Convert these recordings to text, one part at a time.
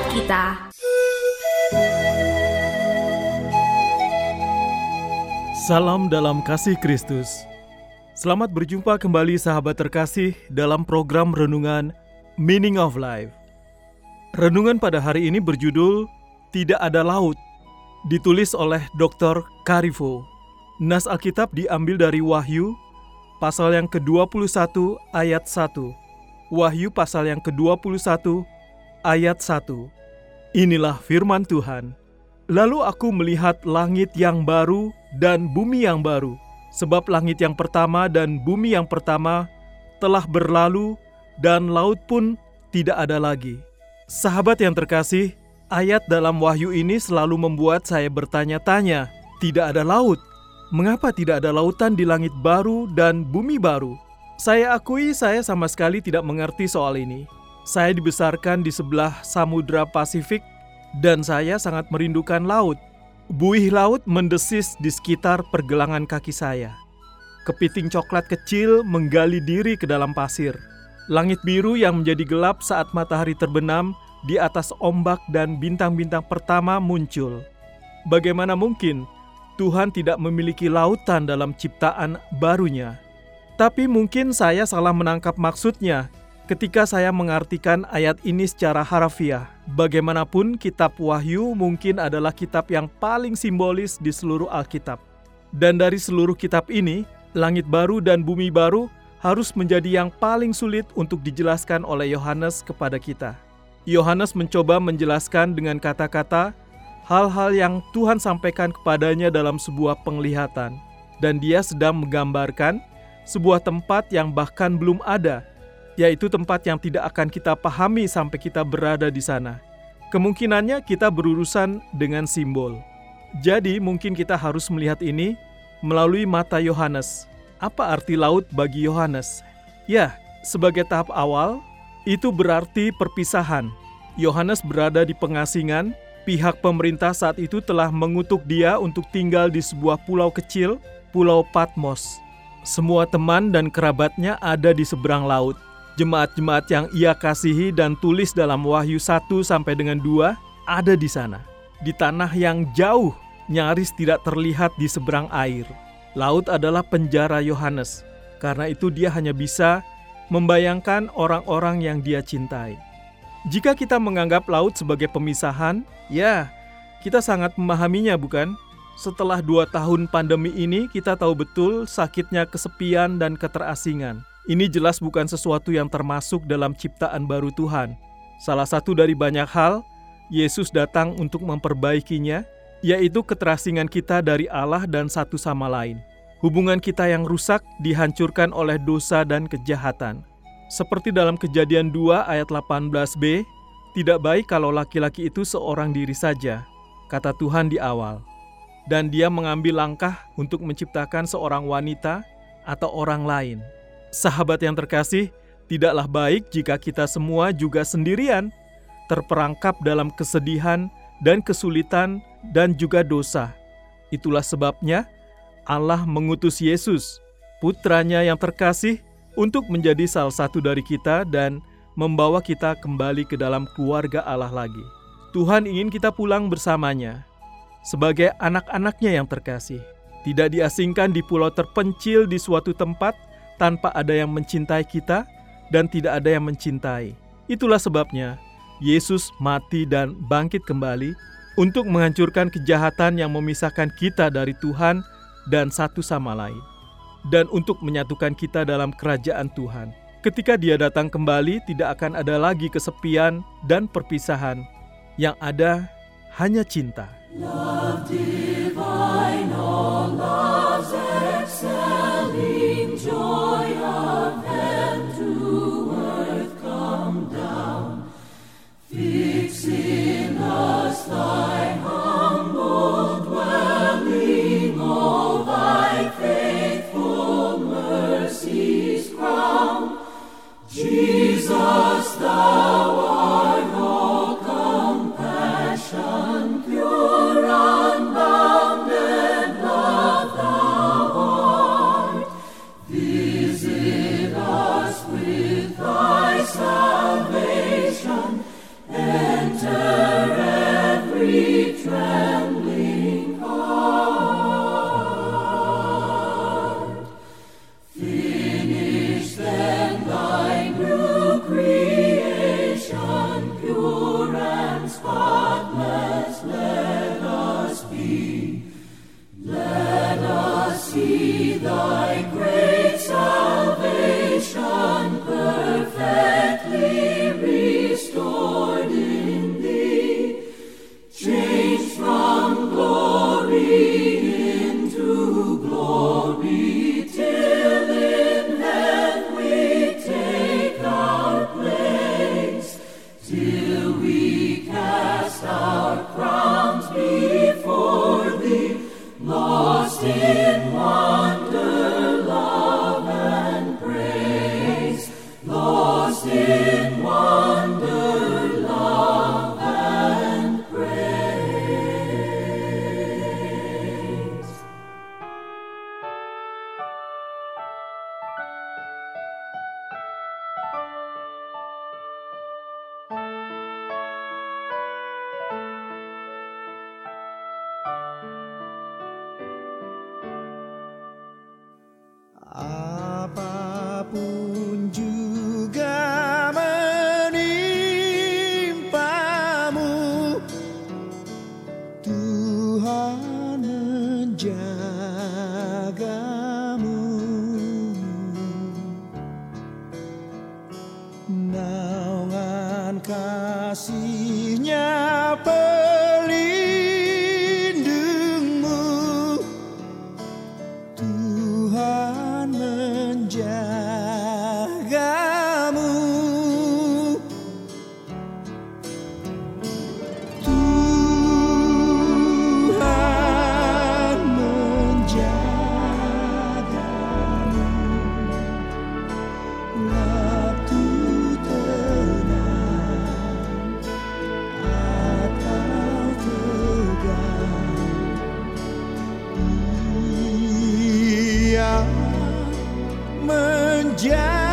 Buat kita Salam dalam kasih Kristus. Selamat berjumpa kembali sahabat terkasih dalam program renungan Meaning of Life. Renungan pada hari ini berjudul Tidak Ada Laut, ditulis oleh Dr. Karifo. Nas Alkitab diambil dari Wahyu pasal yang ke-21 ayat 1. Wahyu pasal yang ke-21 ayat 1. Inilah firman Tuhan. Lalu aku melihat langit yang baru dan bumi yang baru, sebab langit yang pertama dan bumi yang pertama telah berlalu, dan laut pun tidak ada lagi. Sahabat yang terkasih, ayat dalam Wahyu ini selalu membuat saya bertanya-tanya: tidak ada laut, mengapa tidak ada lautan di langit baru dan bumi baru? Saya akui, saya sama sekali tidak mengerti soal ini. Saya dibesarkan di sebelah Samudra Pasifik dan saya sangat merindukan laut. Buih laut mendesis di sekitar pergelangan kaki saya. Kepiting coklat kecil menggali diri ke dalam pasir. Langit biru yang menjadi gelap saat matahari terbenam di atas ombak dan bintang-bintang pertama muncul. Bagaimana mungkin Tuhan tidak memiliki lautan dalam ciptaan barunya? Tapi mungkin saya salah menangkap maksudnya ketika saya mengartikan ayat ini secara harafiah. Bagaimanapun kitab Wahyu mungkin adalah kitab yang paling simbolis di seluruh Alkitab. Dan dari seluruh kitab ini, langit baru dan bumi baru harus menjadi yang paling sulit untuk dijelaskan oleh Yohanes kepada kita. Yohanes mencoba menjelaskan dengan kata-kata hal-hal yang Tuhan sampaikan kepadanya dalam sebuah penglihatan. Dan dia sedang menggambarkan sebuah tempat yang bahkan belum ada, yaitu tempat yang tidak akan kita pahami sampai kita berada di sana. Kemungkinannya kita berurusan dengan simbol. Jadi mungkin kita harus melihat ini melalui mata Yohanes. Apa arti laut bagi Yohanes? Ya, sebagai tahap awal, itu berarti perpisahan. Yohanes berada di pengasingan, pihak pemerintah saat itu telah mengutuk dia untuk tinggal di sebuah pulau kecil, Pulau Patmos. Semua teman dan kerabatnya ada di seberang laut jemaat-jemaat yang ia kasihi dan tulis dalam Wahyu 1 sampai dengan 2 ada di sana. Di tanah yang jauh, nyaris tidak terlihat di seberang air. Laut adalah penjara Yohanes. Karena itu dia hanya bisa membayangkan orang-orang yang dia cintai. Jika kita menganggap laut sebagai pemisahan, ya, kita sangat memahaminya bukan? Setelah dua tahun pandemi ini, kita tahu betul sakitnya kesepian dan keterasingan. Ini jelas bukan sesuatu yang termasuk dalam ciptaan baru Tuhan. Salah satu dari banyak hal, Yesus datang untuk memperbaikinya, yaitu keterasingan kita dari Allah dan satu sama lain. Hubungan kita yang rusak dihancurkan oleh dosa dan kejahatan. Seperti dalam kejadian 2 ayat 18b, tidak baik kalau laki-laki itu seorang diri saja, kata Tuhan di awal. Dan dia mengambil langkah untuk menciptakan seorang wanita atau orang lain. Sahabat yang terkasih, tidaklah baik jika kita semua juga sendirian, terperangkap dalam kesedihan dan kesulitan dan juga dosa. Itulah sebabnya Allah mengutus Yesus, putranya yang terkasih, untuk menjadi salah satu dari kita dan membawa kita kembali ke dalam keluarga Allah lagi. Tuhan ingin kita pulang bersamanya sebagai anak-anaknya yang terkasih. Tidak diasingkan di pulau terpencil di suatu tempat, tanpa ada yang mencintai kita dan tidak ada yang mencintai. Itulah sebabnya Yesus mati dan bangkit kembali untuk menghancurkan kejahatan yang memisahkan kita dari Tuhan dan satu sama lain. dan untuk menyatukan kita dalam kerajaan Tuhan. Ketika Dia datang kembali, tidak akan ada lagi kesepian dan perpisahan. Yang ada hanya cinta. Love divine, all love's Son. we tremble. guardião. Yeah.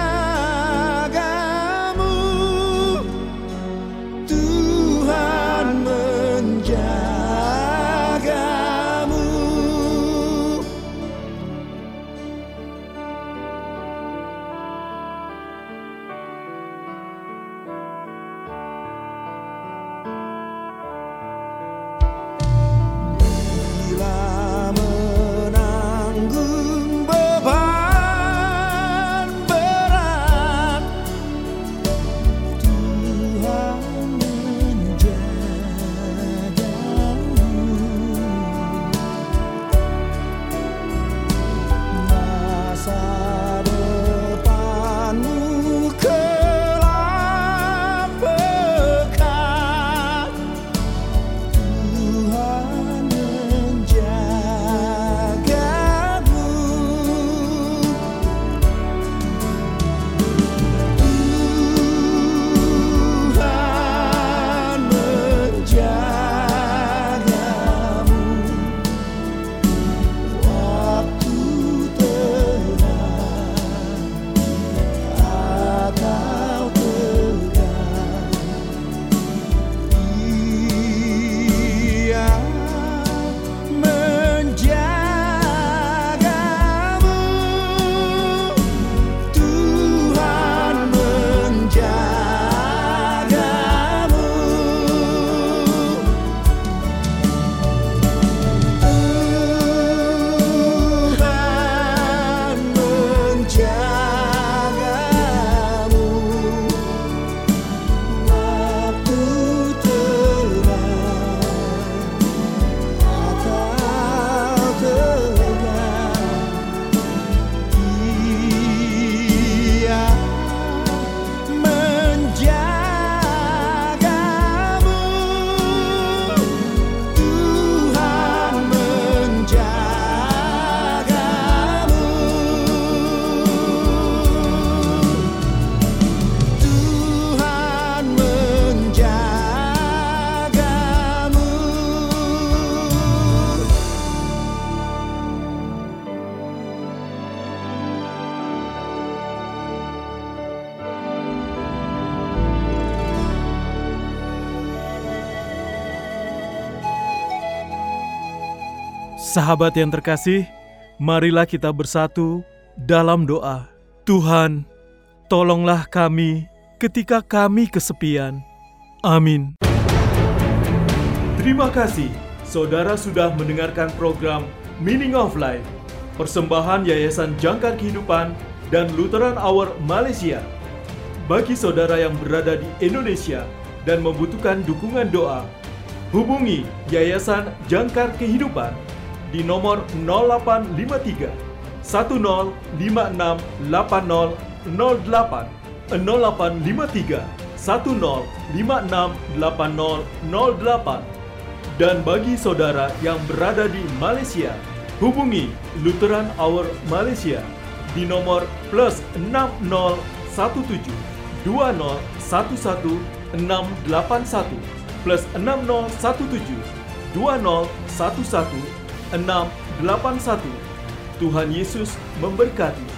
Sahabat yang terkasih, marilah kita bersatu dalam doa. Tuhan, tolonglah kami ketika kami kesepian. Amin. Terima kasih, saudara sudah mendengarkan program Meaning of Life, persembahan Yayasan Jangkar Kehidupan dan Lutheran Hour Malaysia. Bagi saudara yang berada di Indonesia dan membutuhkan dukungan doa, hubungi Yayasan Jangkar Kehidupan di nomor 0853 10568008 0853 10568008 dan bagi saudara yang berada di Malaysia, hubungi Lutheran Hour Malaysia di nomor plus 6017 2011 681 plus 6017 2011 681. Tuhan Yesus memberkati.